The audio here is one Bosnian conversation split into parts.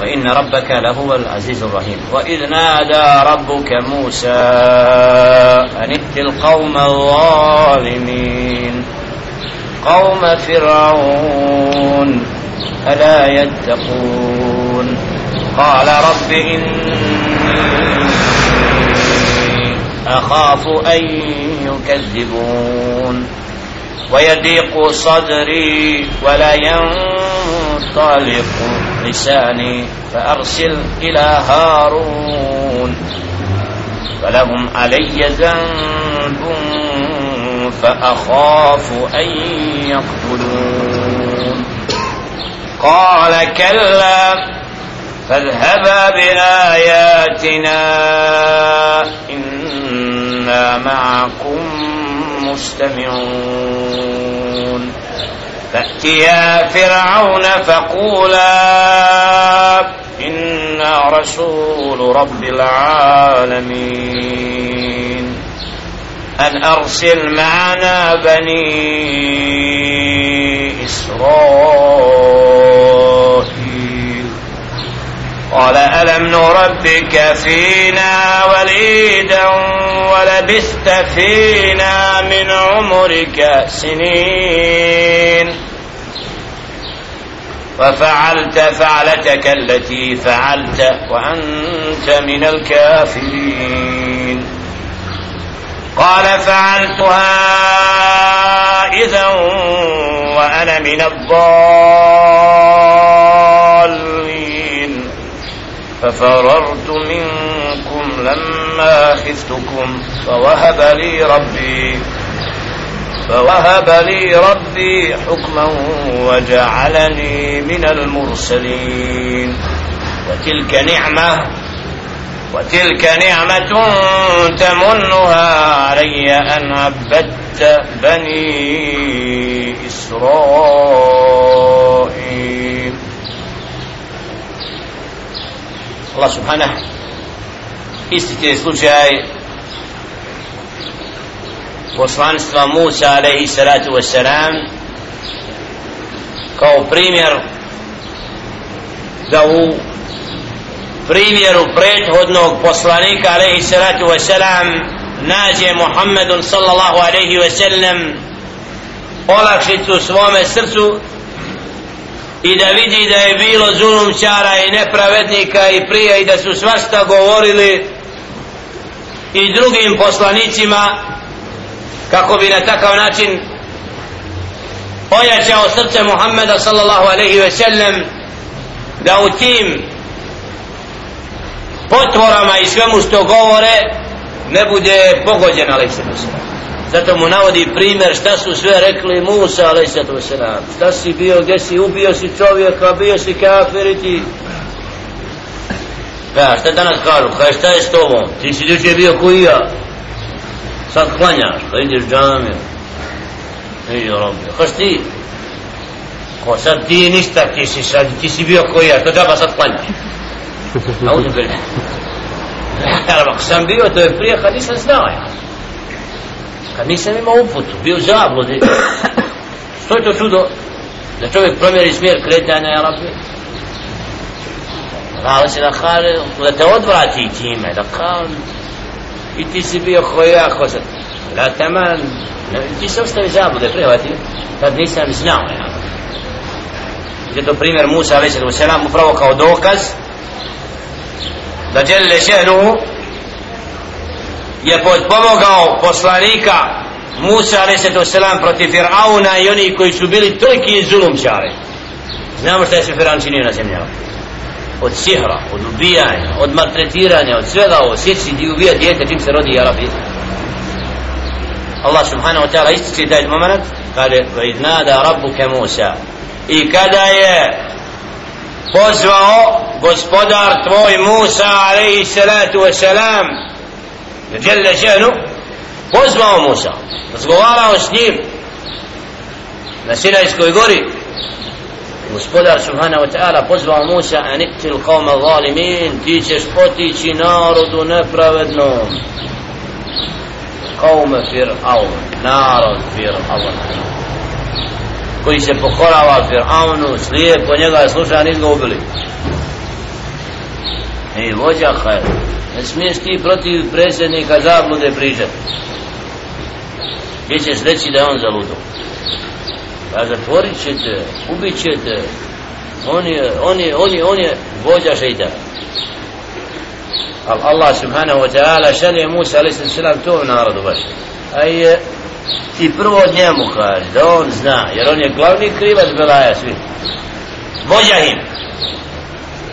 وإن ربك لهو العزيز الرحيم. وإذ نادى ربك موسى أن ائت القوم الظالمين. قوم فرعون ألا يتقون. قال رب إني أخاف أن يكذبون. ويضيق صدري ولا ينطلق لساني فأرسل إلى هارون فلهم علي ذنب فأخاف أن يقتلون. قال كلا فاذهبا بآياتنا إنا معكم مستمعون. فأتيا فرعون فقولا إنا رسول رب العالمين. أن أرسل معنا بني إسرائيل. قال ألم نربك فينا وليدا ولبثت فينا من عمرك سنين. وفعلت فعلتك التي فعلت وأنت من الكافرين. قال فعلتها إذا وأنا من الضالين. ففررت لما خفتكم فوهب لي ربي فوهب لي ربي حكما وجعلني من المرسلين. وتلك نعمة وتلك نعمة تمنها علي أن عبدت بني إسرائيل. الله سبحانه isti slučaj poslanstva Musa alaihi salatu wasalam kao primjer da u primjeru prethodnog poslanika alaihi salatu wasalam nađe Muhammedun sallallahu alaihi wasallam olakšicu svome srcu i da vidi da je bilo zulumčara i nepravednika i prije i da su svašta govorili i drugim poslanicima kako bi na takav način ojačao srce Muhammeda sallallahu alaihi ve sellem da u tim potvorama i svemu što govore ne bude pogođen alaihi sallam zato mu navodi primjer šta su sve rekli Musa alaihi sallam šta si bio, gdje si ubio si čovjeka bio si kafiriti E, ja, šta danas kažu? Kaj šta je s tobom? Ti si juče bio koji ja? Sad klanjaš, pa ideš džamiju. Ej, robio. Kaš ti? Ko sad ti ništa, ti si sad, ti si bio koji ja, to džaba sad klanjaš. A uzim bilje. Ja, ako sam bio, to je prije kad nisam znao ja. Kad nisam imao uputu, bio zabludi. Što je to čudo? Da čovjek promjeri smjer kretanja, ja rabbi. Allah se da kaže, da te odvrati time, da kao i ti si bio koji ja hoćem. La taman, ti se ostavi zabude, prihvati, tad nisam znao, ja. Je to primjer Musa, alaih sallam, upravo kao dokaz, da Đelle Šehnu je podpomogao poslanika Musa, a.s. protiv Fir'auna i oni koji su bili toliki zulumčari. Znamo šta je se Firan činio na zemljama od sihra, od ubijanja, od maltretiranja, od svega ovo, sjeći di ubija djete čim se rodi Arabi. Allah subhanahu wa ta'ala ističe taj moment, kaže, وَإِذْ نَادَ رَبُّكَ Musa. I kada je pozvao gospodar tvoj Musa, alaihi salatu wa salam, jelle šenu, pozvao Musa, razgovarao s njim, na Sinajskoj gori, gospodar subhanahu wa ta'ala pozvao Musa an iqtil qawma zalimin ti ćeš potići narodu nepravednom qawma fir'aun narod fir'aun koji se pokorava fir'aunu slijepo njega sluša nis ga ubili i vođa hajr. Ne smiješ ti protiv predsjednika zablude pričati. Gdje ćeš reći da je on zaludo? Pa zatvorit ćete, ubit ćete. On je, on je, on je, on je vođa šeitana. Ali Allah subhanahu wa ta'ala šalje Musa alaihi sallam to narodu baš. A je ti prvo njemu kaže da on zna, jer on je glavni krivac Belaja svi. Vođa im.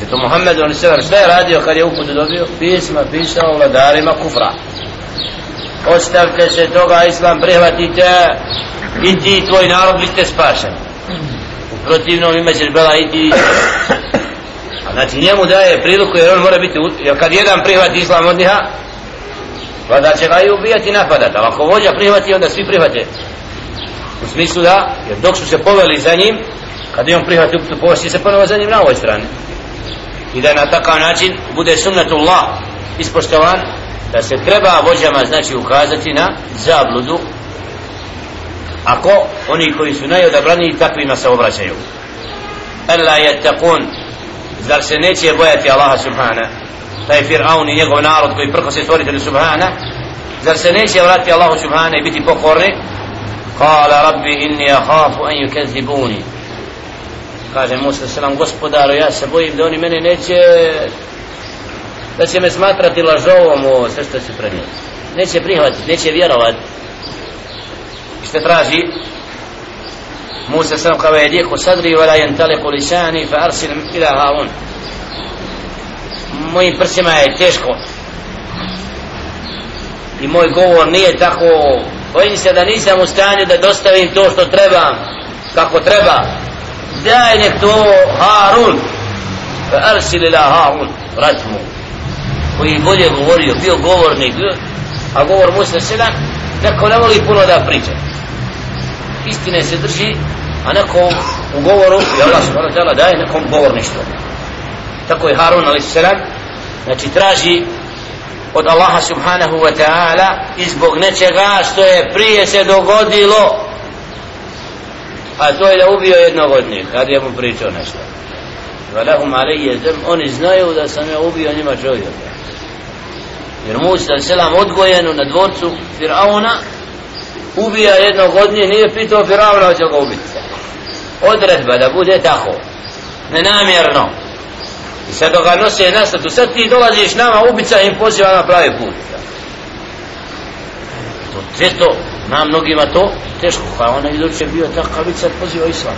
Zato Muhammed on sallam šta je radio kad je uputu dobio? Pisma pisao vladarima kufra. Ostavite se toga, Islam prihvatite i ti tvoj narod biste spašeni. U protivnom ima ćeš Bela i ti A znači njemu daje priliku jer on mora biti, jer kad jedan prihvati islam od njiha, pa da će ga i ubijati i napadati. Ali ako vođa prihvati, onda svi prihvate. U smislu da, jer dok su se poveli za njim, kad je on prihvati uputu, povesti se ponovo za njim na ovoj strani. I da na takav način bude sunnatullah ispoštovan, da se treba vođama znači ukazati na zabludu ako oni koji su najodabraniji takvima se obraćaju. Alla yattaqun. Zar se neće bojati Allaha subhana? Taj Fir'aun i njegov narod koji prko se stvoritelju subhana? Zar se neće vratiti Allahu subhana i biti pokorni? Kala rabbi inni ahafu an yukazzibuni. Kaže Musa selam gospodaru ja se bojim da oni mene neće da će me smatrati lažovom o sve što se prenio neće prihvatiti, neće vjerovati što traži? Musa sam kao je djeko sadri vela jentale lisani fa arsil ila haun mojim prsima je teško. I moj govor nije tako. Bojim se da nisam u stanju da dostavim to što trebam kako treba. Daj nek to Harun. Fa arsil ila Harun. Vrat mu. Koji bolje govorio, bio govornik a govor Musa sedak tako ne voli puno da priča istine se drži a nekom u govoru i Allah subhanahu ta'ala daje nekom govorništvo tako je Harun a.s. znači traži od Allaha subhanahu wa ta'ala i zbog nečega što je prije se dogodilo a to je da ubio jednog od njih kad je mu pričao nešto Valahum alaije zem oni znaju da sam ja ubio njima čovjeka jer Musa selam odgojen na dvorcu Firauna ubija jednog od njih nije pitao Firauna hoće ga ubiti odredba da bude tako nenamjerno i sad dok ga nose nastatu sad ti dolaziš nama ubica im poziva na pravi put to sve to na mnogima to teško pa ona iduće bio takav i sad poziva islam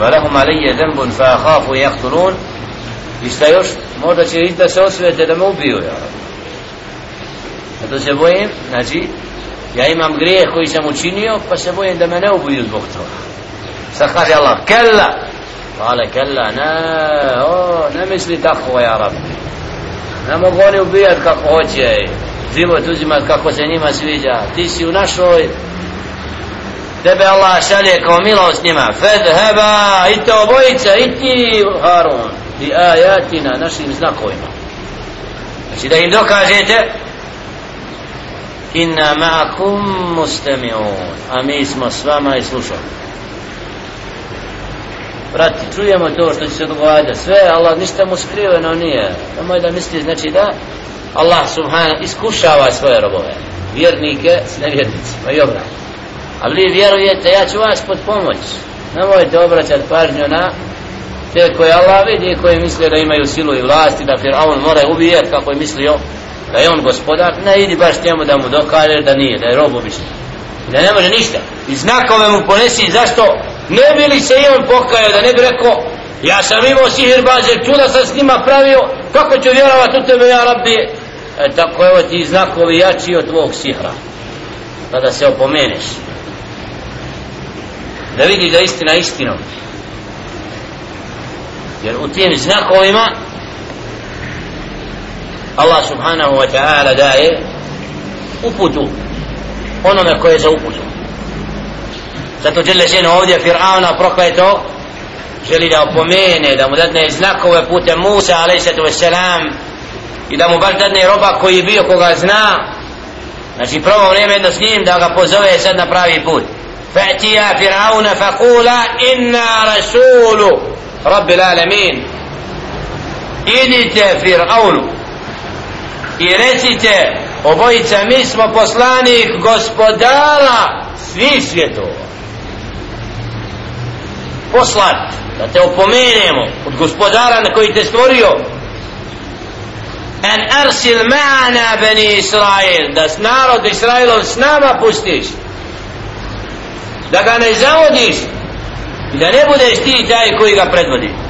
ولهم علي ذنب فأخاف يقتلون i šta još možda će i da se osvijete da me ubiju ja. zato se bojim znači ja imam grijeh koji sam učinio pa se bojim da me ne ubiju zbog toga. Sad kaže Allah kella. Kale kella ne o, ne misli tako ja rabbi. ne mogu oni ubijat kako hoće život uzimat kako se njima sviđa. Ti si u našoj. Tebe Allah šalje kao milost njima. Fed heba i te obojica i ti Harun i ajatina našim znakovima. Znači da im dokažete inna ma'akum mustami'un. A mi smo s vama i slušamo Brati, čujemo to što će se događa sve, Allah ništa mu skriveno nije. Nemoj da misli, znači da Allah subhanahu iskušava svoje robove. Vjernike s nevjernicima i obrat Ali vi vjerujete, ja ću vas pod pomoć. Nemojte obraćati pažnju na te koje Allah vidi i koji misle da imaju silu i vlasti da Fir'aun mora ubijati kako je mislio da je on gospodar, ne idi baš njemu da mu dokaže da nije, da je rob obični. Da ne može ništa. I znakove mu ponesi, zašto ne bi li se i on pokajao, da ne bi rekao, ja sam imao sihir baze, čuda sam s njima pravio, kako ću vjerovat u tebe, ja rabbi? E, tako evo ti znakovi jači od tvog sihra. Pa Kada se opomeneš. Da vidi da istina istinom. Jer u tim znakovima Allah subhanahu wa ta'ala daje uputu onome koje je za uputu zato žele žene ovdje Fir'auna prokleto želi da opomene da mu dadne znakove putem Musa alaihissalatu wassalam i da mu baš dadne roba koji je bio koga zna znači prvo vrijeme jedno s njim da ga pozove sad na pravi put فأتيا فرعون فقولا إنا رسول رب العالمين idite Fir'aunu i recite obojica mi smo poslanik gospodara svih svjetova. Poslat da te opomenemo od gospodara na koji te stvorio. En arsil ma'ana bani Israel da narod Israelom s nama pustiš. Da ga ne zavodiš i da ne budeš ti taj koji ga predvodi.